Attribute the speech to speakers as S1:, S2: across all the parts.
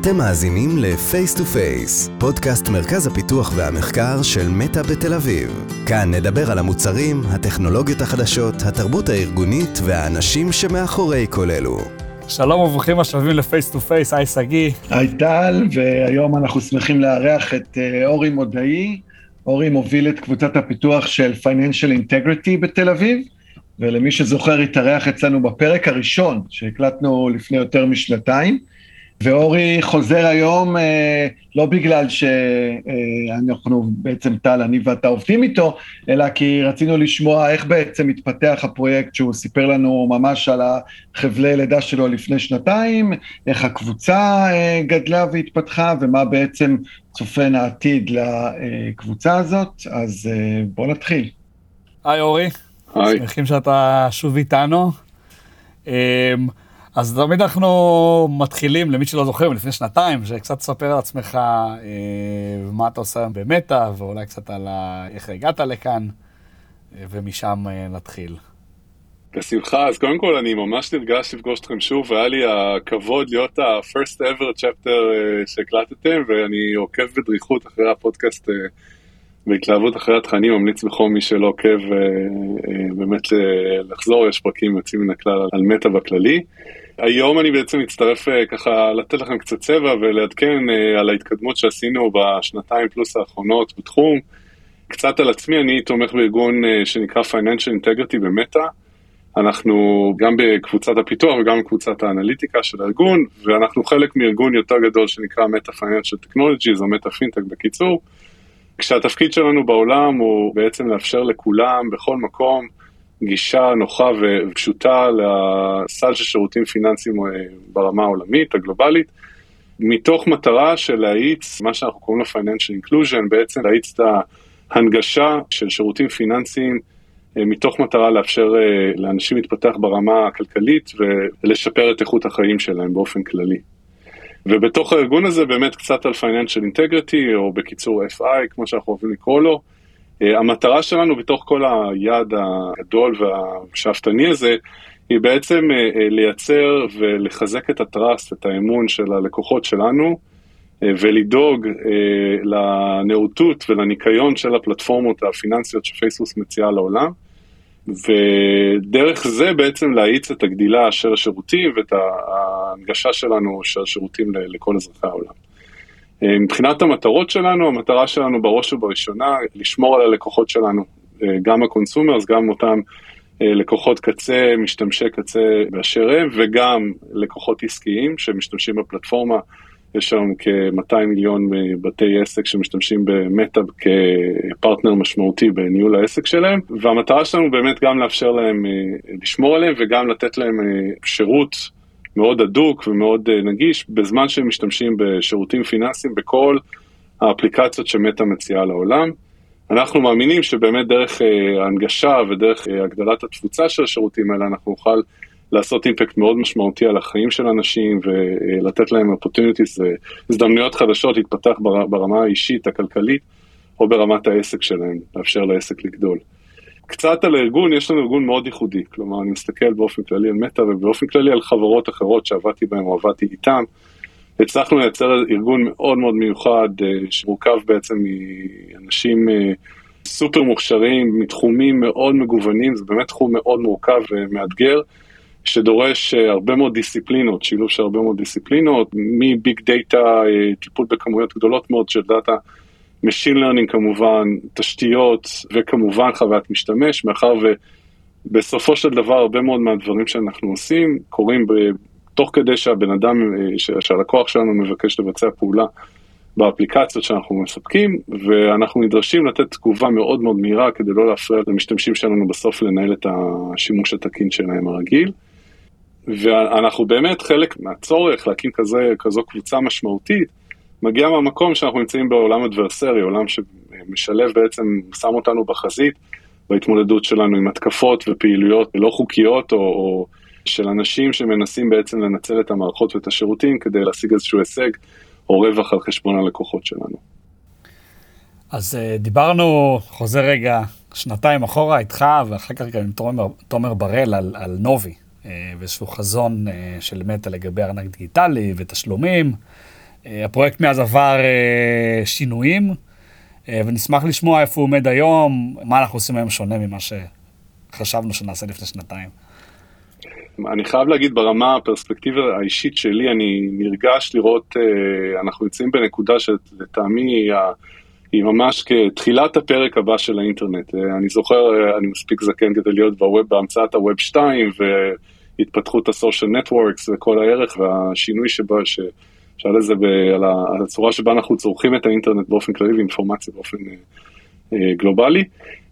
S1: אתם מאזינים ל-Face to Face, פודקאסט מרכז הפיתוח והמחקר של מטא בתל אביב. כאן נדבר על המוצרים, הטכנולוגיות החדשות, התרבות הארגונית והאנשים שמאחורי כל אלו.
S2: שלום וברוכים השבים ל-Face to Face, היי שגיא.
S3: היי טל, והיום אנחנו שמחים לארח את אה, אורי מודעי. אורי מוביל את קבוצת הפיתוח של Financial Integrity בתל אביב, ולמי שזוכר, התארח אצלנו בפרק הראשון שהקלטנו לפני יותר משנתיים. ואורי חוזר היום אה, לא בגלל שאנחנו אה, בעצם טל, אני ואתה עובדים איתו, אלא כי רצינו לשמוע איך בעצם מתפתח הפרויקט שהוא סיפר לנו ממש על החבלי לידה שלו לפני שנתיים, איך הקבוצה אה, גדלה והתפתחה ומה בעצם צופן העתיד לקבוצה הזאת, אז אה, בוא נתחיל.
S2: היי אורי,
S4: היי.
S2: שמחים שאתה שוב איתנו. אז תמיד אנחנו מתחילים, למי שלא זוכר, לפני שנתיים, שקצת תספר על עצמך אה, מה אתה עושה היום במטא, ואולי קצת על ה... איך הגעת לכאן, אה, ומשם אה, נתחיל.
S4: בשמחה, אז קודם כל אני ממש נרגש לפגוש אתכם שוב, והיה לי הכבוד להיות ה-first ever chapter אה, שהקלטתם, ואני עוקב בדריכות אחרי הפודקאסט, אה, בהתלהבות אחרי התכנים, ממליץ בחום מי שלא עוקב אה, אה, באמת אה, לחזור, יש פרקים יוצאים מן הכלל על מטא בכללי. היום אני בעצם מצטרף אה, ככה לתת לכם קצת צבע ולעדכן אה, על ההתקדמות שעשינו בשנתיים פלוס האחרונות בתחום. קצת על עצמי, אני תומך בארגון אה, שנקרא Financial Integrity במטא. אנחנו גם בקבוצת הפיתוח וגם בקבוצת האנליטיקה של הארגון, ואנחנו חלק מארגון יותר גדול שנקרא מטא פייננשל טכנולוגיז, או מטא פינטק בקיצור, כשהתפקיד שלנו בעולם הוא בעצם לאפשר לכולם, בכל מקום, גישה נוחה ופשוטה לסל של שירותים פיננסיים אה, ברמה העולמית, הגלובלית, מתוך מטרה של להאיץ, מה שאנחנו קוראים לו Financial Inclusion, בעצם להאיץ את ההנגשה של שירותים פיננסיים אה, מתוך מטרה לאפשר אה, לאנשים להתפתח ברמה הכלכלית ולשפר את איכות החיים שלהם באופן כללי. ובתוך הארגון הזה באמת קצת על Financial Integrity, או בקיצור FI, כמו שאנחנו אוהבים לקרוא לו. Uh, המטרה שלנו בתוך כל היעד הגדול והשאפתני הזה, היא בעצם uh, uh, לייצר ולחזק את הטראסט, את האמון של הלקוחות שלנו, ולדאוג לנאותות ולניקיון של הפלטפורמות הפיננסיות שפייסבוס מציעה לעולם. ודרך זה בעצם להאיץ את הגדילה של השירותים ואת ההנגשה שלנו של השירותים לכל אזרחי העולם. אה, מבחינת המטרות שלנו, המטרה שלנו בראש ובראשונה לשמור על הלקוחות שלנו, אה, גם ה consumers, גם אותם אה, לקוחות קצה, משתמשי קצה באשר הם, וגם לקוחות עסקיים שמשתמשים בפלטפורמה. יש היום כ-200 מיליון בתי עסק שמשתמשים במטא כפרטנר משמעותי בניהול העסק שלהם, והמטרה שלנו באמת גם לאפשר להם לשמור עליהם וגם לתת להם שירות מאוד הדוק ומאוד אה, נגיש בזמן שהם משתמשים בשירותים פיננסיים בכל האפליקציות שמטא מציעה לעולם. אנחנו מאמינים שבאמת דרך ההנגשה ודרך הגדלת התפוצה של השירותים האלה אנחנו נוכל לעשות אימפקט מאוד משמעותי על החיים של אנשים ולתת להם opportunities, הזדמנויות חדשות להתפתח ברמה האישית, הכלכלית, או ברמת העסק שלהם, לאפשר לעסק לגדול. קצת על הארגון, יש לנו ארגון מאוד ייחודי, כלומר אני מסתכל באופן כללי על מטא ובאופן כללי על חברות אחרות שעבדתי בהן או עבדתי איתן. הצלחנו לייצר ארגון מאוד מאוד מיוחד אה, שמורכב בעצם מאנשים אה, סופר מוכשרים, מתחומים מאוד מגוונים, זה באמת תחום מאוד מורכב ומאתגר. שדורש אה, הרבה מאוד דיסציפלינות, שילוב של הרבה מאוד דיסציפלינות, מ big data, טיפול בכמויות גדולות מאוד של data, Machine Learning כמובן, תשתיות וכמובן חוויית משתמש, מאחר ובסופו של דבר הרבה מאוד מהדברים שאנחנו עושים קורים. תוך כדי שהבן אדם, אה, שהלקוח שלנו מבקש לבצע פעולה באפליקציות שאנחנו מספקים, ואנחנו נדרשים לתת תגובה מאוד מאוד מהירה כדי לא להפריע למשתמשים שלנו בסוף לנהל את השימוש התקין שלהם הרגיל. ואנחנו באמת חלק מהצורך להקים כזה, כזו קבוצה משמעותית, מגיע מהמקום שאנחנו נמצאים בעולם אדברסרי, עולם שמשלב בעצם, שם אותנו בחזית בהתמודדות שלנו עם התקפות ופעילויות לא חוקיות או, או של אנשים שמנסים בעצם לנצל את המערכות ואת השירותים כדי להשיג איזשהו הישג או רווח על חשבון הלקוחות שלנו.
S2: אז אה, דיברנו, חוזר רגע, שנתיים אחורה איתך, ואחר כך גם עם תומר, תומר בראל על, על נובי, אה, ואיזשהו חזון אה, של מטא לגבי ארנק דיגיטלי ותשלומים, הפרויקט מאז עבר שינויים, ונשמח לשמוע איפה הוא עומד היום, מה אנחנו עושים היום שונה ממה שחשבנו שנעשה לפני שנתיים.
S4: אני חייב להגיד ברמה הפרספקטיבה האישית שלי, אני נרגש לראות, אנחנו נמצאים בנקודה שלטעמי היא ממש כתחילת הפרק הבא של האינטרנט. אני זוכר, אני מספיק זקן כדי להיות בווב, בהמצאת הווב 2 והתפתחות הסושיאל נטוורקס וכל הערך והשינוי שבו, שאל לזה על, על הצורה שבה אנחנו צורכים את האינטרנט באופן כללי ואינפורמציה באופן אה, גלובלי.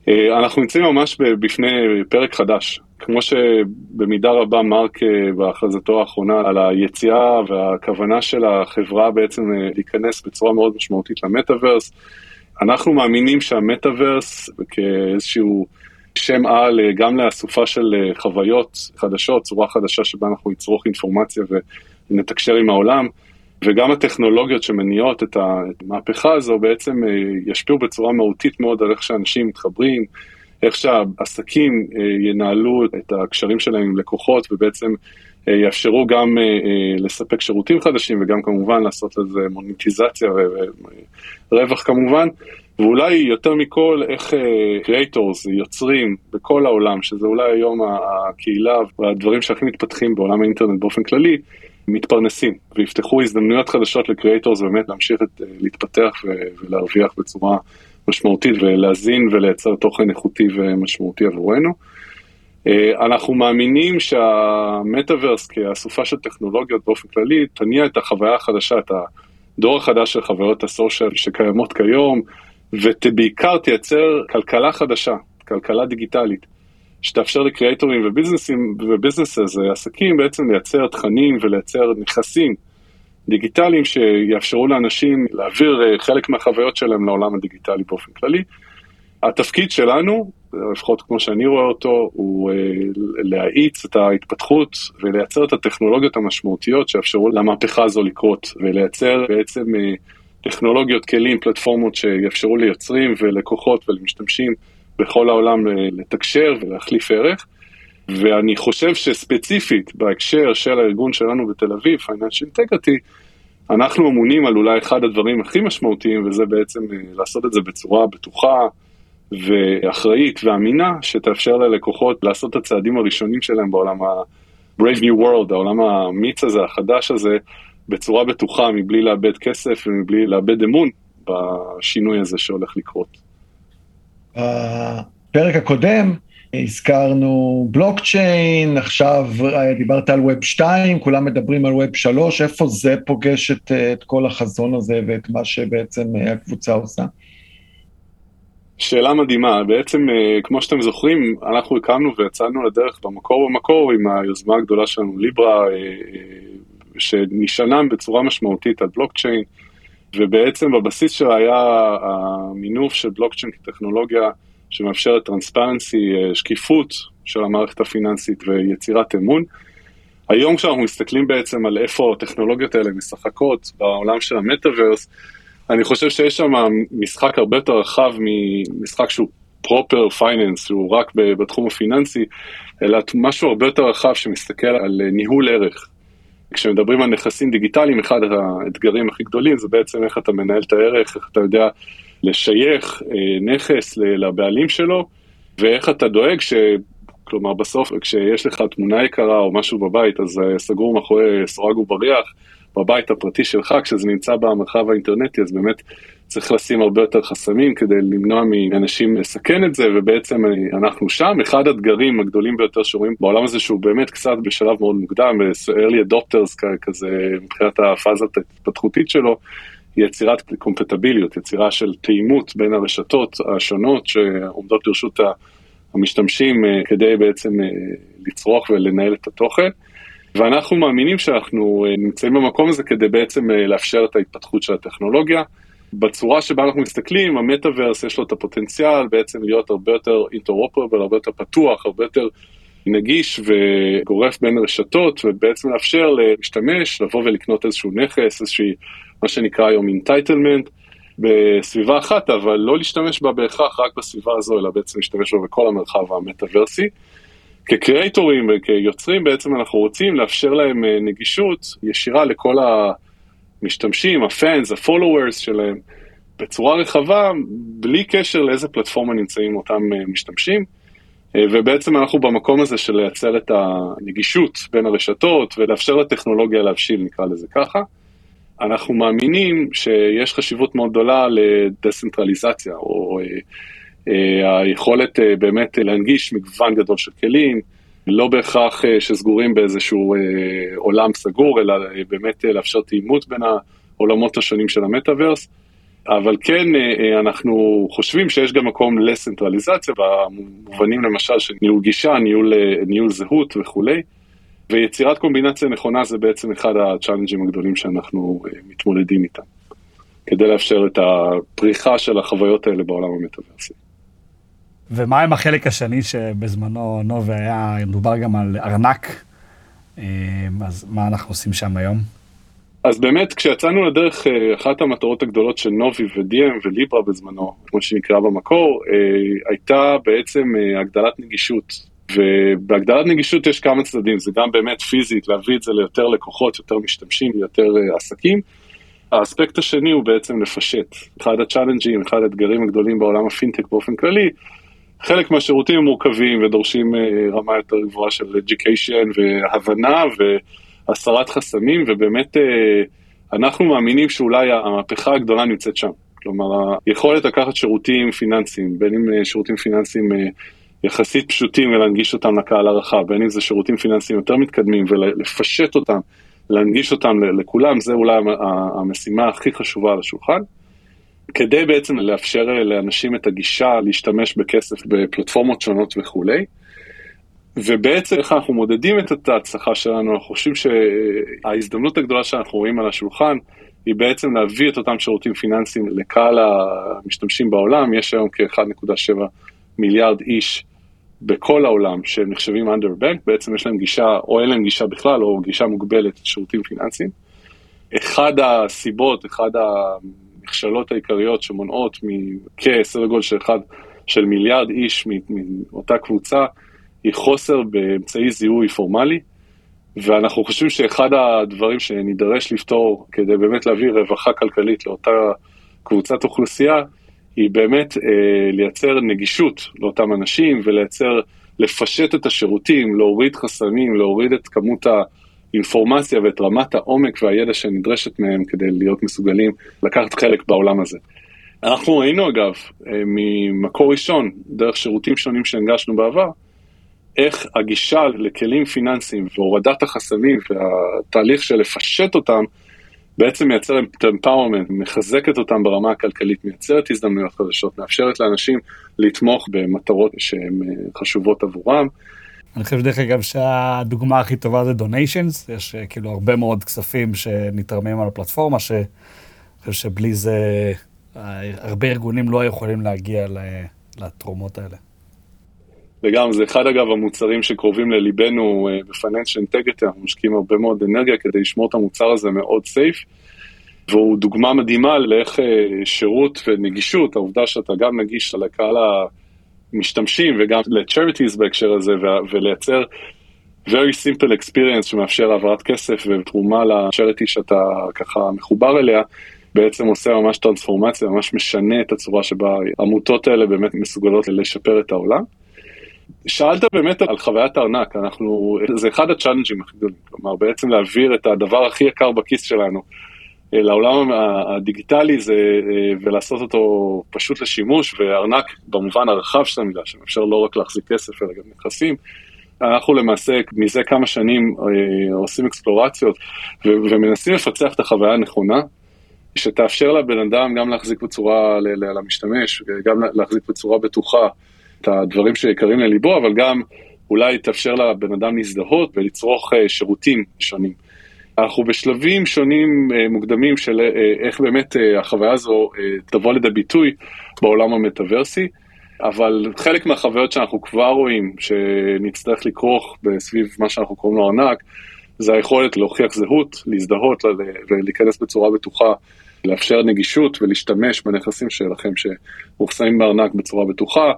S4: אה, אנחנו נמצאים ממש בפני פרק חדש. כמו שבמידה רבה מרק אה, בהכרזתו האחרונה על היציאה והכוונה של החברה בעצם אה, להיכנס בצורה מאוד משמעותית למטאוורס, אנחנו מאמינים שהמטאוורס כאיזשהו שם על אה, גם לאסופה של חוויות חדשות, צורה חדשה שבה אנחנו נצרוך אינפורמציה ונתקשר עם העולם, וגם הטכנולוגיות שמניעות את המהפכה הזו בעצם ישפיעו בצורה מהותית מאוד על איך שאנשים מתחברים, איך שהעסקים אה, ינהלו את הקשרים שלהם עם לקוחות ובעצם אה, יאפשרו גם אה, לספק שירותים חדשים וגם כמובן לעשות לזה מוניטיזציה ורווח כמובן. ואולי יותר מכל איך קריאטורס, יוצרים בכל העולם, שזה אולי היום הקהילה והדברים שהכי מתפתחים בעולם האינטרנט באופן כללי, מתפרנסים ויפתחו הזדמנויות חדשות לקריאטורס באמת להמשיך את, להתפתח ולהרוויח בצורה משמעותית ולהזין ולייצר תוכן איכותי ומשמעותי עבורנו. אה, אנחנו מאמינים שהמטאוורס כאסופה של טכנולוגיות באופן כללי תניע את החוויה החדשה, את הדור החדש של חוויות הסושיאל שקיימות כיום, ובעיקר תייצר כלכלה חדשה, כלכלה דיגיטלית, שתאפשר לקריאטורים וביזנסים וביזנסס, עסקים בעצם לייצר תכנים ולייצר נכסים דיגיטליים שיאפשרו לאנשים להעביר אה, חלק מהחוויות שלהם לעולם הדיגיטלי באופן כללי. התפקיד שלנו, לפחות כמו שאני רואה אותו, הוא אה, להאיץ את ההתפתחות ולייצר את הטכנולוגיות המשמעותיות שיאפשרו למהפכה הזו לקרות, ולייצר בעצם אה, טכנולוגיות, כלים, פלטפורמות שיאפשרו ליוצרים ולקוחות ולמשתמשים בכל העולם לתקשר ולהחליף ערך. ואני חושב שספציפית בהקשר של הארגון שלנו בתל אביב, Financial Integrity, אנחנו אמונים על אולי אחד הדברים הכי משמעותיים, וזה בעצם אה, לעשות את זה בצורה בטוחה ואחראית ואמינה, שתאפשר ללקוחות לעשות את הצעדים הראשונים שלהם בעולם ה-Brave New World, העולם האמיץ הזה, החדש הזה, בצורה בטוחה, מבלי לאבד כסף ומבלי לאבד אמון בשינוי הזה שהולך לקרות.
S3: בפרק הקודם הזכרנו בלוקצ'יין, עכשיו אה, דיברת על ווב 2, כולם מדברים על ווב 3, איפה זה פוגש את, אה, את כל החזון הזה ואת מה שבעצם אה, הקבוצה עושה?
S4: שאלה מדהימה, בעצם כמו שאתם זוכרים, אנחנו הקמנו ויצאנו לדרך במקור במקור עם היוזמה הגדולה שלנו ליברה, שנשענה בצורה משמעותית על בלוקצ'יין, ובעצם בבסיס שלה היה המינוף של בלוקצ'יין כטכנולוגיה שמאפשרת טרנספרנסי, אה, שקיפות של המערכת הפיננסית ויצירת אמון. היום כשאנחנו מסתכלים בעצם על איפה הטכנולוגיות האלה משחקות בעולם של המטאוורס, אני חושב שיש שם משחק הרבה יותר רחב ממשחק שהוא proper finance, שהוא רק בתחום הפיננסי, אלא משהו הרבה יותר רחב שמסתכל על אה, ניהול ערך. כשמדברים על נכסים דיגיטליים, אחד האתגרים הכי גדולים זה בעצם איך אתה מנהל את הערך, איך אתה יודע לשייך אה, נכס לבעלים שלו, ואיך אתה דואג ש... כלומר, בסוף כשיש לך תמונה יקרה או משהו בבית, אז אה, סגור מאחורי סורג ובריח בבית הפרטי שלך, כשזה נמצא במרחב האינטרנטי, אז באמת צריך לשים הרבה יותר חסמים כדי למנוע מאנשים לסכן את זה, ובעצם אנחנו שם. אחד האתגרים הגדולים ביותר שרואים בעולם הזה, שהוא באמת קצת בשלב מאוד מוקדם, early adopters כזה, מבחינת הפאזה ההתפתחותית שלו, יצירת קומפטביליות, יצירה של תאימות בין הרשתות השונות שעומדות לרשות המשתמשים אה, כדי בעצם אה, לצרוך ולנהל את התוכן. ואנחנו מאמינים שאנחנו אה, נמצאים במקום הזה כדי בעצם לאפשר את ההתפתחות של הטכנולוגיה. בצורה שבה אנחנו מסתכלים, המטאוורס יש לו את הפוטנציאל בעצם להיות הרבה יותר interoperable, הרבה יותר פתוח, הרבה יותר נגיש וגורף בין רשתות, ובעצם לאפשר למשתמש לבוא ולקנות איזשהו נכס, איזושהי מה שנקרא היום entitlement, בסביבה אחת, אבל לא להשתמש בה בהכרח רק בסביבה הזו, אלא בעצם להשתמש בה בכל המרחב המטאוורסי. כקריאטורים וכיוצרים בעצם אנחנו רוצים לאפשר להם אה, נגישות ישירה לכל המשתמשים, הפאנס, הפולוורס שלהם, בצורה רחבה, בלי קשר לאיזה פלטפורמה נמצאים אותם משתמשים. ובעצם אנחנו במקום הזה של לייצר את הנגישות בין הרשתות ולאפשר לטכנולוגיה להבשיל, נקרא לזה ככה. אנחנו מאמינים שיש חשיבות מאוד גדולה לדסנטרליזציה, או אה, אה, היכולת אה, באמת להנגיש מגוון גדול של כלים, לא בהכרח שסגורים באיזשהו עולם סגור, אלא באמת לאפשר תאימות בין העולמות השונים של המטאוורס. אבל כן, אנחנו חושבים שיש גם מקום לסנטרליזציה, במובנים למשל של ניהול גישה, ניהול, ניהול זהות וכולי. ויצירת קומבינציה נכונה זה בעצם אחד הצ'אלנג'ים הגדולים שאנחנו אה, מתמודדים איתם, כדי לאפשר את הפריחה של החוויות האלה בעולם המטאוורסי.
S2: ומה עם החלק השני שבזמנו נובי היה, מדובר גם על ארנק, אה, אז מה אנחנו עושים שם היום?
S4: אז באמת, כשיצאנו לדרך, אה, אחת המטרות הגדולות של נובי ו-DM וליברה בזמנו, כמו שנקרא במקור, הייתה בעצם הגדלת נגישות ובהגדלת נגישות יש כמה צדדים, זה גם באמת פיזית, להביא את זה ליותר לקוחות, יותר משתמשים, יותר עסקים. האספקט השני הוא בעצם לפשט. אחד הצ'אלנג'ים, אחד האתגרים הגדולים בעולם הפינטק באופן כללי, חלק מהשירותים הם מורכבים ודורשים אה, רמה יותר גבוהה של education והבנה והסרת חסמים, ובאמת אה, אנחנו מאמינים שאולי המהפכה הגדולה נמצאת שם. כלומר, היכולת לקחת שירותים פיננסיים, בין אם שירותים פיננסיים יחסית פשוטים ולהנגיש אותם לקהל הרחב, בין אם זה שירותים פיננסיים יותר מתקדמים ולפשט אותם, להנגיש אותם לכולם, זה אולי המשימה הכי חשובה על השולחן. כדי בעצם לאפשר לאנשים את הגישה להשתמש בכסף בפלטפורמות שונות וכולי. ובעצם איך אנחנו מודדים את ההצלחה שלנו, אנחנו חושבים שההזדמנות הגדולה שאנחנו רואים על השולחן היא בעצם להביא את אותם שירותים פיננסיים לקהל המשתמשים בעולם, יש היום כ-1.7 מיליארד איש בכל העולם שהם נחשבים under bank, בעצם יש להם גישה, או אין להם גישה בכלל, או גישה מוגבלת לשירותים פיננסיים. אחד הסיבות, אחד המכשלות העיקריות שמונעות מכסדר גודל של אחד, של מיליארד איש מאותה קבוצה, היא חוסר באמצעי זיהוי פורמלי, ואנחנו חושבים שאחד הדברים שנידרש לפתור כדי באמת להביא רווחה כלכלית לאותה קבוצת אוכלוסייה, היא באמת אה, לייצר נגישות לאותם אנשים ולייצר, לפשט את השירותים, להוריד חסמים, להוריד את כמות האינפורמציה ואת רמת העומק והידע שנדרשת מהם כדי להיות מסוגלים לקחת חלק בעולם הזה. אנחנו ראינו אגב, אה, ממקור ראשון, דרך שירותים שונים שהנגשנו בעבר, איך הגישה לכלים פיננסיים והורדת החסמים והתהליך של לפשט אותם, בעצם מייצרת את empowerment, מחזקת אותם ברמה הכלכלית, מייצרת הזדמנויות חדשות, מאפשרת לאנשים לתמוך במטרות שהן אה, חשובות עבורם.
S2: אני חושב דרך אגב שהדוגמה הכי טובה זה דוניישנס, יש אה, כאילו הרבה מאוד כספים שנתרמים על הפלטפורמה, שאני חושב שבלי זה אה, הרבה ארגונים לא יכולים להגיע לתרומות האלה.
S4: וגם זה אחד אגב המוצרים שקרובים לליבנו בפיננשל אינטגריטי, אנחנו משקיעים הרבה מאוד אנרגיה כדי לשמור את המוצר הזה מאוד סייף, והוא דוגמה מדהימה לאיך שירות ונגישות, העובדה שאתה גם נגיש לקהל המשתמשים וגם ל-charities בהקשר הזה, ולייצר very simple experience שמאפשר העברת כסף ותרומה ל-charity שאתה ככה מחובר אליה. בעצם עושה ממש טרנספורמציה, ממש משנה את הצורה שבה העמותות האלה באמת מסוגלות לשפר את העולם. שאלת באמת על חוויית הארנק, אנחנו, זה אחד הצ'אלנג'ים הכי גדולים, כלומר בעצם להעביר את הדבר הכי יקר בכיס שלנו לעולם הדיגיטלי זה, אה, ולעשות אותו פשוט לשימוש, וארנק במובן הרחב של המילה, שמאפשר לא רק להחזיק כסף אלא גם נכסים. אנחנו למעשה מזה כמה שנים אה, עושים אקספלורציות ומנסים לפצח את החוויה הנכונה, שתאפשר לבן אדם גם להחזיק בצורה, למשתמש, גם להחזיק בצורה בטוחה את הדברים שיקרים לליבו, אבל גם אולי תאפשר לבן אדם להזדהות ולצרוך אה, שירותים שונים. אנחנו בשלבים שונים אה, מוקדמים של אה, איך באמת החוויה הזו תבוא לידי ביטוי בעולם המטאוורסי, אבל חלק מהחוויות שאנחנו כבר רואים שנצטרך לכרוך בסביב מה שאנחנו קוראים לו ארנק, זה היכולת להוכיח זהות, להזדהות ולהיכנס בצורה בטוחה, לאפשר נגישות ולהשתמש בנכסים שלכם שמאוחסנים בארנק בצורה בטוחה.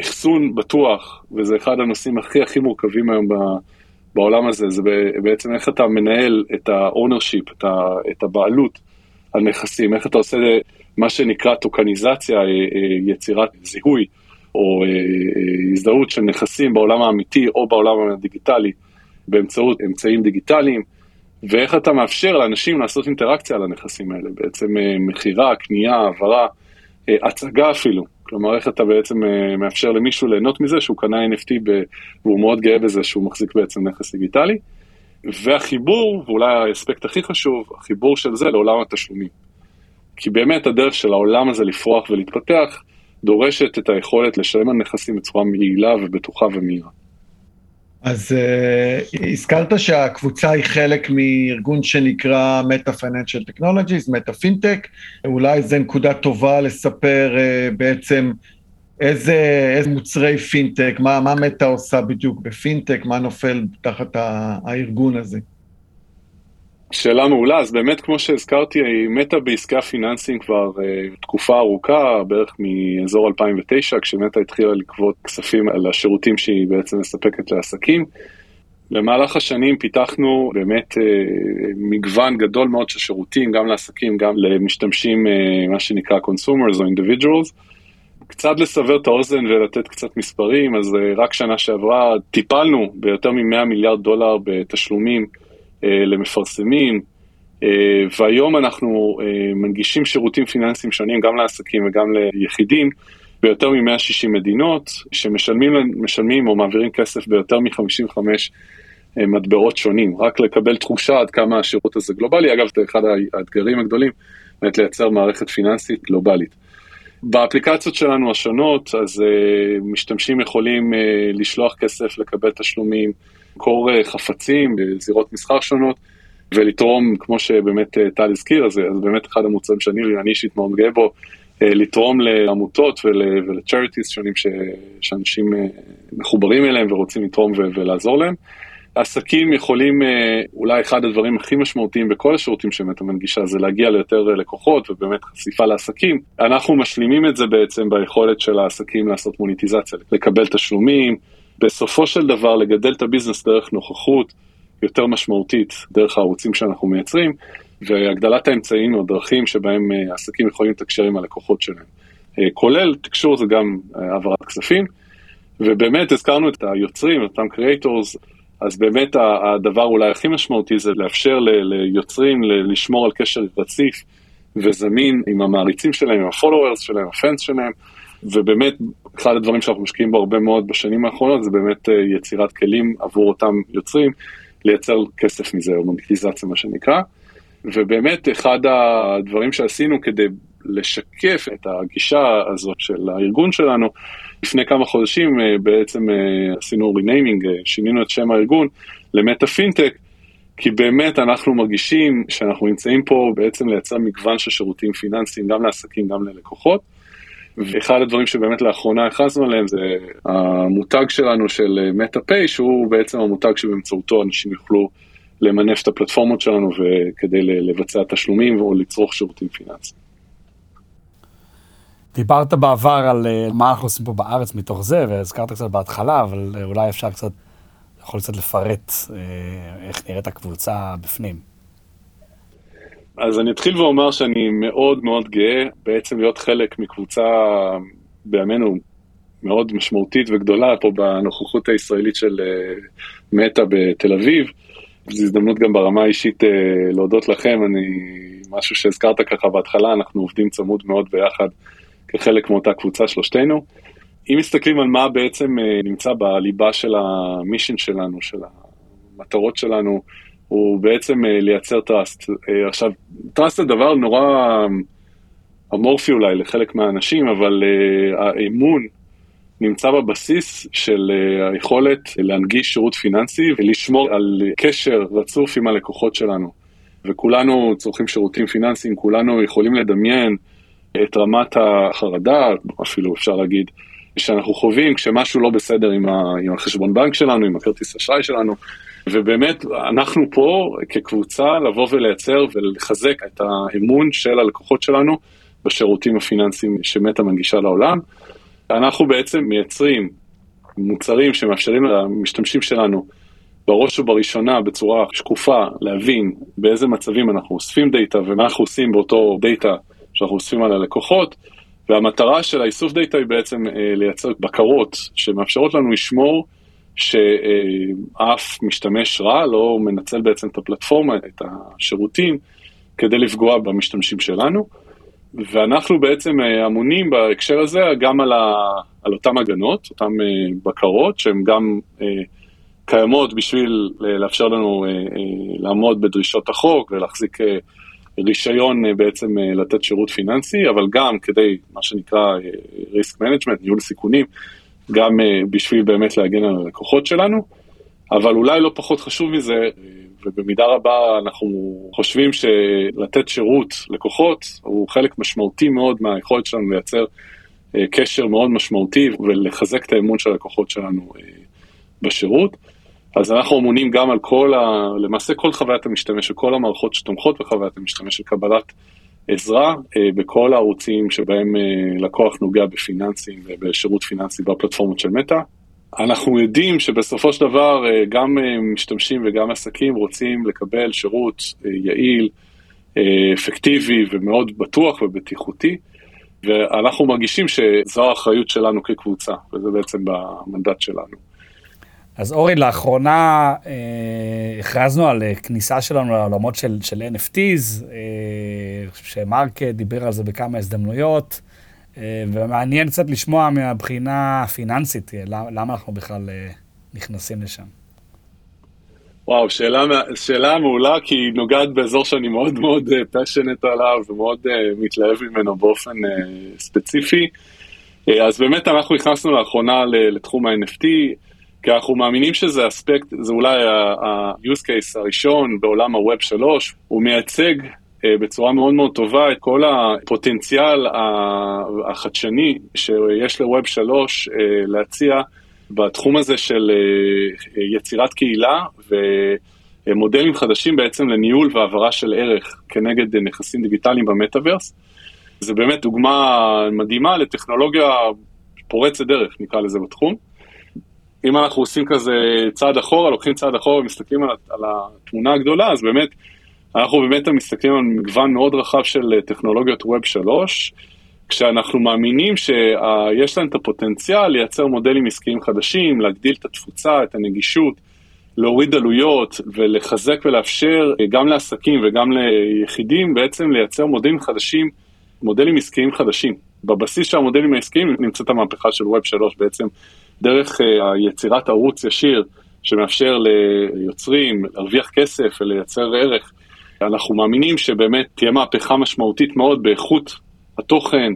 S4: אחסון בטוח, וזה אחד הנושאים הכי הכי מורכבים היום בעולם הזה, זה בעצם איך אתה מנהל את ה-ownership, את, את הבעלות על נכסים, איך אתה עושה מה שנקרא טוקניזציה, אה, אה, יצירת זיהוי או אה, הזדהות של נכסים בעולם האמיתי או בעולם הדיגיטלי באמצעות אמצעים דיגיטליים, ואיך אתה מאפשר לאנשים לעשות אינטראקציה על הנכסים האלה, בעצם מכירה, קנייה, העברה, הצגה אפילו. כלומר, איך אתה בעצם מאפשר למישהו ליהנות מזה שהוא קנה NFT ב... והוא מאוד גאה בזה שהוא מחזיק בעצם נכס דיגיטלי. והחיבור, ואולי האספקט הכי חשוב, החיבור של זה לעולם התשלומים. כי באמת הדרך של העולם הזה לפרוח ולהתפתח דורשת את היכולת לשלם על נכסים בצורה יעילה ובטוחה ומהירה.
S3: אז uh, הזכרת שהקבוצה היא חלק מארגון שנקרא Meta Financial Technologies, Meta FinTech, אולי זו נקודה טובה לספר uh, בעצם איזה, איזה מוצרי פינטק, מה, מה מטא עושה בדיוק בפינטק, מה נופל תחת הארגון הזה.
S4: שאלה מעולה, אז באמת כמו שהזכרתי, היא מתה בעסקי הפיננסים כבר uh, תקופה ארוכה, בערך מאזור 2009, כשמתה התחילה לגבות כספים על השירותים שהיא בעצם מספקת לעסקים. במהלך השנים פיתחנו באמת uh, מגוון גדול מאוד של שירותים, גם לעסקים, גם למשתמשים, uh, מה שנקרא consumers או individuals. קצת לסבר את האוזן ולתת קצת מספרים, אז רק שנה שעברה טיפלנו ביותר מ-100 מיליארד דולר בתשלומים למפרסמים, אה, והיום אנחנו אה, מנגישים שירותים פיננסיים שונים גם לעסקים וגם ליחידים ביותר מ-160 מדינות, שמשלמים או מעבירים כסף ביותר מ-55 מטבעות שונים, רק לקבל תחושה עד כמה השירות הזה גלובלי. אגב, זה אחד האתגרים הגדולים, באמת לייצר מערכת פיננסית גלובלית. באפליקציות שלנו השונות, אז uh, משתמשים יכולים uh, לשלוח כסף, לקבל תשלומים, למכור uh, חפצים בזירות מסחר שונות, ולתרום, כמו שבאמת טל הזכיר, אז זה באמת אחד המוצרים שאני אני אישית מאוד גאה בו, uh, לתרום לעמותות ול, ולצ'ריטיז שונים ש, שאנשים uh, מחוברים אליהם ורוצים לתרום ולעזור להם. עסקים יכולים, אה, אולי אחד הדברים הכי משמעותיים בכל השירותים שמטה מנגישה זה להגיע ליותר לקוחות ובאמת חשיפה לעסקים. אנחנו משלימים את זה בעצם ביכולת של העסקים לעשות מוניטיזציה, לקבל תשלומים, בסופו של דבר לגדל את ה business דרך נוכחות יותר משמעותית, דרך הערוצים שאנחנו מייצרים, והגדלת האמצעים או דרכים שבהם אה, עסקים יכולים לתקשר עם הלקוחות שלהם. אה, כולל תקשור זה גם העברת כספים, ובאמת הזכרנו את היוצרים, אותם creators, אז באמת הדבר אולי הכי משמעותי זה לאפשר ליוצרים לשמור על קשר רציף וזמין עם המעריצים שלהם, עם ה followers שלהם, ה fans שלהם, ובאמת, אחד הדברים שאנחנו משקיעים בו הרבה מאוד בשנים האחרונות זה באמת אה, יצירת כלים עבור אותם יוצרים, לייצר כסף מזה, או מונטיזציה מה שנקרא. ובאמת, אחד הדברים שעשינו כדי לשקף את הגישה הזאת של הארגון שלנו, לפני כמה חודשים אה, בעצם אה, עשינו ריניימינג, אה, שינינו את שם הארגון למטה פינטק, כי באמת אנחנו מרגישים שאנחנו נמצאים פה בעצם לייצר מגוון של שירותים פיננסיים, גם לעסקים, גם ללקוחות. ואחד הדברים שבאמת לאחרונה הכרזנו עליהם זה המותג שלנו של מטה פיי, שהוא בעצם המותג שבאמצעותו אנשים יוכלו למנף את הפלטפורמות שלנו כדי לבצע תשלומים או לצרוך שירותים פיננסיים.
S2: דיברת בעבר על אה, מה אנחנו עושים פה בארץ מתוך זה, והזכרת קצת בהתחלה, אבל אה, אולי אפשר קצת, יכול קצת לפרט אה, איך נראית הקבוצה בפנים.
S4: אז אני אתחיל ואומר שאני מאוד מאוד גאה בעצם להיות חלק מקבוצה בימינו מאוד משמעותית וגדולה פה בנוכחות הישראלית של מטא בתל אביב. זו הזדמנות גם ברמה האישית להודות לכם, אני, משהו שהזכרת ככה בהתחלה, אנחנו עובדים צמוד מאוד ביחד כחלק מאותה קבוצה שלושתנו. אם מסתכלים על מה בעצם אה, נמצא בליבה של המישן שלנו, של המטרות שלנו, הוא בעצם אה, לייצר trust. אה, עכשיו, trust זה דבר נורא אמורפי אולי לחלק מהאנשים, אבל האמון נמצא בבסיס של היכולת להנגיש שירות פיננסי ולשמור על קשר רצוף עם הלקוחות שלנו. וכולנו צורכים שירותים פיננסיים, כולנו יכולים לדמיין את רמת החרדה, אפילו אפשר להגיד, שאנחנו חווים כשמשהו לא בסדר עם, ה, עם החשבון בנק שלנו, עם הכרטיס אשראי שלנו, ובאמת אנחנו פה כקבוצה לבוא ולייצר ולחזק את האמון של הלקוחות שלנו בשירותים הפיננסיים שמטא מנגישה לעולם. אנחנו בעצם מייצרים מוצרים שמאפשרים למשתמשים שלנו בראש ובראשונה בצורה שקופה להבין באיזה מצבים אנחנו אוספים data ומה אנחנו עושים באותו data שאנחנו אוספים על הלקוחות. והמטרה של האיסוף data היא בעצם אה, לייצר בקרות שמאפשרות לנו לשמור שאף משתמש רע לא מנצל בעצם את הפלטפורמה, את השירותים, כדי לפגוע במשתמשים שלנו. ואנחנו בעצם אה, אמונים בהקשר הזה גם על, ה, על אותן הגנות, אותן אה, בקרות, שהן גם אה, קיימות בשביל לאפשר לנו לעמוד בדרישות החוק ולהחזיק רישיון בעצם לתת שירות פיננסי, אבל גם כדי, מה שנקרא risk management, ניהול סיכונים, גם בשביל באמת להגן על הלקוחות שלנו, אבל אולי לא פחות חשוב מזה, ובמידה רבה אנחנו חושבים שלתת שירות לקוחות הוא חלק משמעותי מאוד מהיכולת שלנו לייצר אה, קשר מאוד משמעותי ולחזק את האמון של הלקוחות שלנו אה, בשירות. אז אנחנו אמונים גם על כל ה... למעשה כל חוויית המשתמש וכל המערכות שתומכות בחוויית המשתמש של קבלת עזרה אה, בכל הערוצים שבהם לקוח נוגע בפיננסים ובשירות פיננסי בפלטפורמות של מטא. אנחנו יודעים שבסופו של דבר אה, גם אה, משתמשים וגם עסקים רוצים לקבל שירות אה, יעיל, אפקטיבי ומאוד בטוח ובטיחותי, ואנחנו מרגישים שזו האחריות שלנו כקבוצה, וזה בעצם במנדט שלנו.
S2: אז אורי, לאחרונה אה, הכרזנו על כניסה שלנו לעולמות של, של NFTs, אה, שמרק דיבר על זה בכמה הזדמנויות. אה, ומעניין קצת לשמוע מהבחינה הפיננסית, אה, למה אנחנו בכלל אה, נכנסים לשם.
S4: וואו, שאלה, שאלה מעולה, כי היא נוגעת באזור שאני מאוד מאוד פשנט עליו ומאוד uh, מתלהב ממנו באופן uh, ספציפי. Uh, אז באמת אנחנו נכנסנו לאחרונה לתחום ה-NFT, כי אנחנו מאמינים שזה אספקט, זה אולי ה-use case הראשון בעולם ה-Web 3, הוא מייצג אה, בצורה מאוד מאוד טובה את כל הפוטנציאל החדשני שיש לווב 3 אה, להציע בתחום הזה של אה, יצירת קהילה ומודלים חדשים בעצם לניהול והעברה של ערך כנגד נכסים דיגיטליים במטאוורס. זה באמת דוגמה מדהימה לטכנולוגיה פורצת דרך, נקרא לזה בתחום. אם אנחנו עושים כזה צעד אחורה, לוקחים צעד אחורה ומסתכלים על, על התמונה הגדולה, אז באמת אנחנו באמת מסתכלים על מגוון מאוד רחב של אה, טכנולוגיות ווב 3, כשאנחנו מאמינים שיש להם את הפוטנציאל לייצר מודלים עסקיים חדשים, להגדיל את התפוצה, את הנגישות, להוריד עלויות ולחזק ולאפשר אה, גם לעסקים וגם ליחידים בעצם לייצר מודלים חדשים, מודלים עסקיים חדשים. בבסיס של המודלים העסקיים נמצאת המהפכה של ווב 3 בעצם דרך אה, יצירת ערוץ ישיר שמאפשר ליוצרים להרוויח כסף ולייצר ערך אנחנו מאמינים שבאמת תהיה מהפכה משמעותית מאוד באיכות התוכן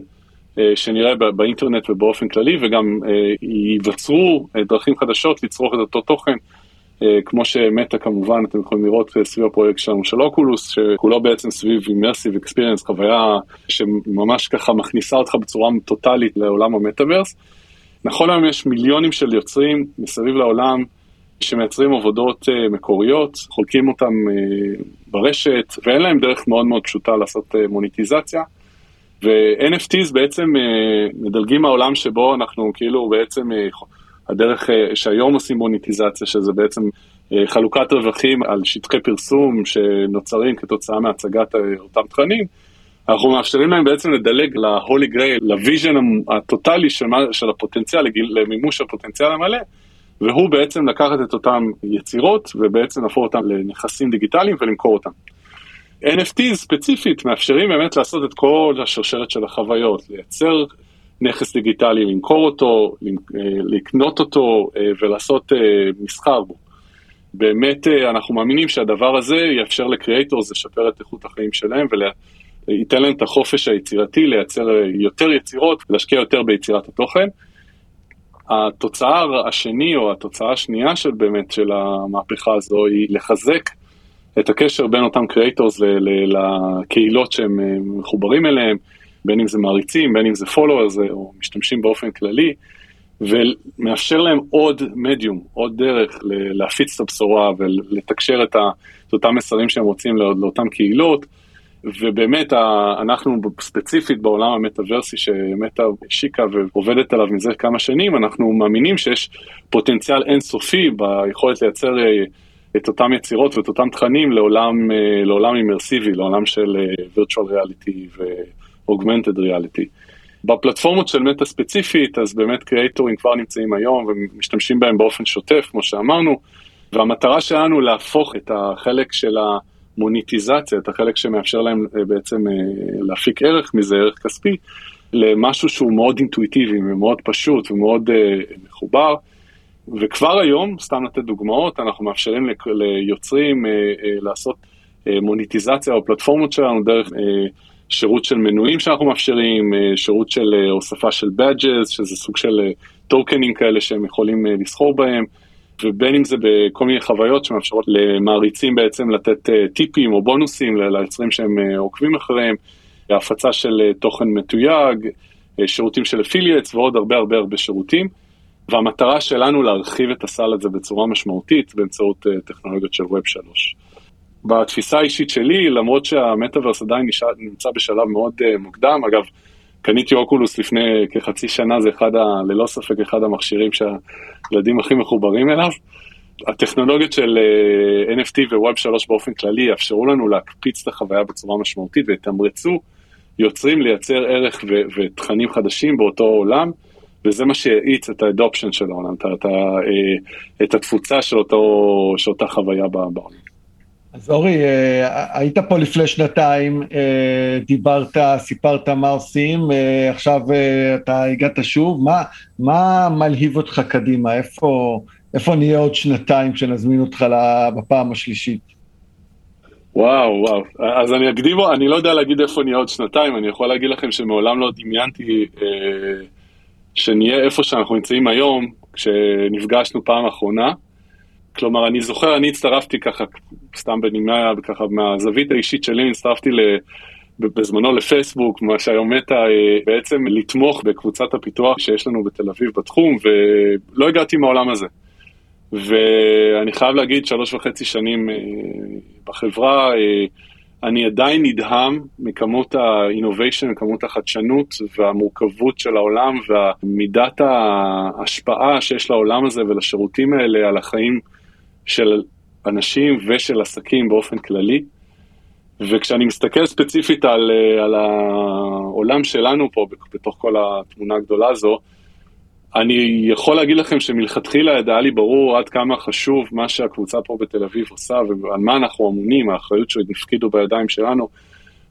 S4: אה, שנראה באינטרנט ובאופן כללי, וגם אה, ייווצרו דרכים חדשות לצרוך את אותו תוכן. כמו שמטה כמובן, אתם יכולים לראות סביב הפרויקט שלנו של אוקולוס, שכולו בעצם סביב אימרסיב אקספיריאנס, חוויה שממש ככה מכניסה אותך בצורה טוטאלית לעולם המטאוורס. נכון היום יש מיליונים של יוצרים מסביב לעולם שמייצרים עבודות uh, מקוריות, חולקים אותם uh, ברשת, ואין להם דרך מאוד מאוד פשוטה לעשות uh, מוניטיזציה. ו-NFTs בעצם מדלגים מהעולם שבו אנחנו כאילו בעצם, הדרך שהיום עושים מוניטיזציה, שזה בעצם חלוקת רווחים על שטחי פרסום שנוצרים כתוצאה מהצגת אותם תכנים, אנחנו מאפשרים להם בעצם לדלג ל holy grail, ל vision הטוטאלי של, של הפוטנציאל, למימוש הפוטנציאל המלא. והוא בעצם לקחת את אותן יצירות ובעצם להפוך אותן לנכסים דיגיטליים ולמכור אותן. NFT ספציפית מאפשרים באמת לעשות את כל השרשרת של החוויות, לייצר נכס דיגיטלי, למכור אותו, אה, לקנות אותו אה, ולעשות אה, מסחר בו. באמת אנחנו מאמינים שהדבר הזה יאפשר ל creators לשפר את איכות החיים שלהם וייתן להם את החופש היצירתי לייצר יותר יצירות ולהשקיע יותר ביצירת התוכן. התוצאה השני או התוצאה השנייה של באמת של המהפכה הזו היא לחזק את הקשר בין אותם creators לקהילות שהם אה, מחוברים אליהם, בין אם זה מעריצים, בין אם זה followers או משתמשים באופן כללי, ומאפשר להם עוד מדיום, עוד דרך להפיץ את הבשורה ולתקשר את, אותם מסרים שהם רוצים לאותן קהילות. ובאמת, אנחנו ספציפית בעולם המטאוורסי שמטא השיקה ועובדת עליו מזה כמה שנים, אנחנו מאמינים שיש פוטנציאל אינסופי ביכולת לייצר אה, את אותם יצירות ואת אותם תכנים לעולם, אה, לעולם אימרסיבי, לעולם של אה, virtual reality ו-augmented reality. בפלטפורמות של מטא ספציפית, אז באמת קריאטורים כבר נמצאים היום ומשתמשים בהם באופן שוטף, כמו שאמרנו, והמטרה שלנו להפוך את החלק של ה... המוניטיזציה, את החלק שמאפשר להם אה, בעצם אה, להפיק ערך מזה, ערך כספי, למשהו שהוא מאוד אינטואיטיבי ומאוד פשוט ומאוד uh, מחובר. וכבר היום, סתם לתת דוגמאות, אנחנו מאפשרים ליוצרים לעשות מוניטיזציה בפלטפורמות שלנו דרך שירות של מנויים שאנחנו מאפשרים, שירות של הוספה של badges, שזה סוג של טוקנים כאלה שהם יכולים לסחור בהם. ובין אם זה בכל מיני חוויות שמאפשרות למעריצים בעצם לתת אה, טיפים או בונוסים ליוצרים שהם אה, עוקבים אחריהם, הפצה של אה, תוכן מתויג, שירותים של אפילייטס ועוד הרבה הרבה הרבה שירותים. והמטרה שלנו להרחיב את הסל הזה בצורה משמעותית באמצעות טכנולוגיות של Web 3. בתפיסה האישית שלי, למרות שהמטאוורס עדיין נמצא בשלב מאוד מוקדם, אגב, קניתי אוקולוס לפני כחצי שנה, זה אחד, ה, ללא ספק אחד המכשירים שהילדים הכי מחוברים אליו. הטכנולוגיות של אה, NFT ו-Web 3 באופן כללי יאפשרו לנו להקפיץ את החוויה בצורה משמעותית ויתמרצו יוצרים לייצר ערך ו- ותכנים חדשים באותו עולם, וזה מה שהאיץ את האדופשן של העולם, את, את, uh, את התפוצה של, אותו, של אותה חוויה בעולם.
S3: אז אורי, אה, היית פה לפני שנתיים, אה, דיברת, סיפרת מה עושים, אה, עכשיו אתה הגעת שוב, מה, מה מלהיב אותך קדימה? איפה, איפה נהיה עוד שנתיים כשנזמין אותך בפעם השלישית?
S4: וואו, וואו. אז אני אקדים, אני לא יודע להגיד איפה נהיה עוד שנתיים, אני יכול להגיד לכם שמעולם לא דמיינתי אה, שנהיה איפה שאנחנו נמצאים היום, כשנפגשנו פעם אחרונה. כלומר, אני זוכר, אני הצטרפתי ככה, סתם בנימה, ככה מהזווית האישית שלי, הצטרפתי ל... בזמנו לפייסבוק, מה שהיום מתה, אה, בעצם לתמוך בקבוצת הפיתוח שיש לנו בתל אביב בתחום, ולא הגעתי מהעולם הזה. ואני חייב להגיד, שלוש וחצי שנים אה, בחברה, אה, אני עדיין נדהם מכמות ה-innovation, מכמות החדשנות והמורכבות של העולם ומידת ההשפעה שיש לעולם הזה ולשירותים האלה על החיים של אנשים ושל עסקים באופן כללי. וכשאני מסתכל ספציפית על, אה, על העולם שלנו פה, בתוך כל התמונה הגדולה הזו, אני יכול להגיד לכם שמלכתחילה היה לי ברור עד כמה חשוב מה שהקבוצה פה בתל אביב עושה ועל מה אנחנו אמונים, האחריות שהפקידו בידיים שלנו.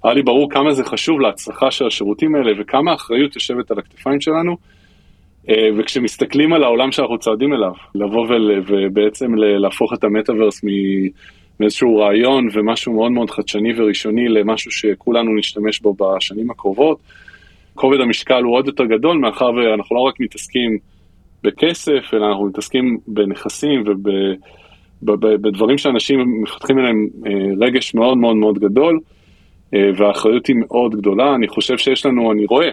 S4: היה לי ברור כמה זה חשוב להצלחה של השירותים האלה וכמה האחריות יושבת על הכתפיים שלנו. אה, וכשמסתכלים על העולם שאנחנו צועדים אליו, לבוא ובעצם להפוך את המטאוורס מאיזשהו רעיון ומשהו מאוד מאוד חדשני וראשוני למשהו שכולנו נשתמש בו בשנים הקרובות, כובד המשקל הוא עוד יותר גדול, מאחר ואנחנו לא רק מתעסקים בכסף, אלא אנחנו מתעסקים בנכסים ובדברים שאנשים מפתחים אליהם אה, רגש מאוד מאוד מאוד גדול, אה, והאחריות היא מאוד גדולה. אני חושב שיש לנו, אני רואה, אה,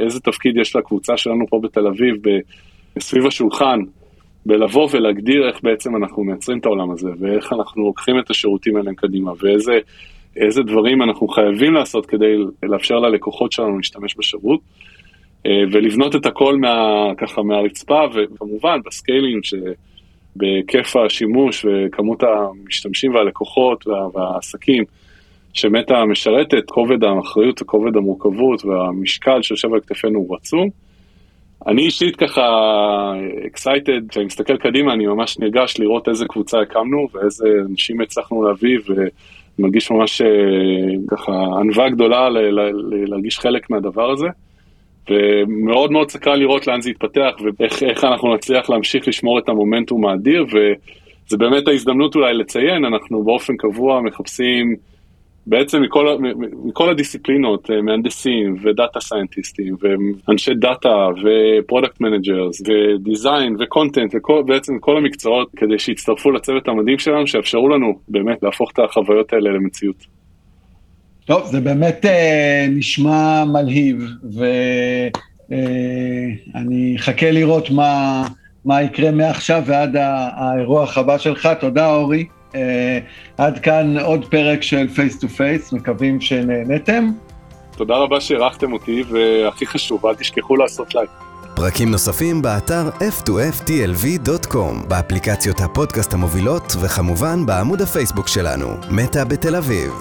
S4: איזה תפקיד יש לקבוצה שלנו פה בתל אביב, סביב השולחן, בלבוא ולהגדיר איך בעצם אנחנו מייצרים את העולם הזה, ואיך אנחנו לוקחים את השירותים האלה קדימה, ואיזה איזה דברים אנחנו חייבים לעשות כדי לאפשר ללקוחות שלנו להשתמש בשירות, אה, ולבנות את הכל מה, ככה מהרצפה, וכמובן ב scaling שבהיקף השימוש וכמות המשתמשים והלקוחות וה, והעסקים. שמטה משרתת, כובד האחריות וכובד המורכבות והמשקל שיושב על כתפינו הוא עצום. אני אישית ככה excited, כשאני מסתכל קדימה אני ממש נרגש לראות איזה קבוצה הקמנו ואיזה אנשים הצלחנו להביא ומרגיש ממש אה, ככה ענווה גדולה להרגיש חלק מהדבר הזה. ומאוד מאוד סקרן לראות לאן זה יתפתח ואיך אנחנו נצליח להמשיך לשמור את המומנטום האדיר וזה באמת ההזדמנות אולי לציין, אנחנו באופן קבוע מחפשים בעצם מכל, מכל הדיסציפלינות, אה, מהנדסים ו data סיינטיסטים ואנשי data ו product managers ו design ו content ובעצם כל המקצועות כדי שיצטרפו לצוות המדהים שלנו, שיאפשרו לנו באמת להפוך את החוויות האלה למציאות.
S3: טוב, זה באמת אה, נשמע מלהיב, ואני אה, אחכה לראות מה, מה יקרה מעכשיו ועד האירוע הבא שלך. תודה, אורי. עד כאן עוד פרק של Face to Face, מקווים שנהנתם.
S4: תודה רבה שאירחתם אותי, והכי חשוב, אל תשכחו לעשות לייק.
S1: פרקים נוספים באתר f2ftlv.com, באפליקציות הפודקאסט המובילות, וכמובן בעמוד הפייסבוק שלנו, מטא בתל אביב.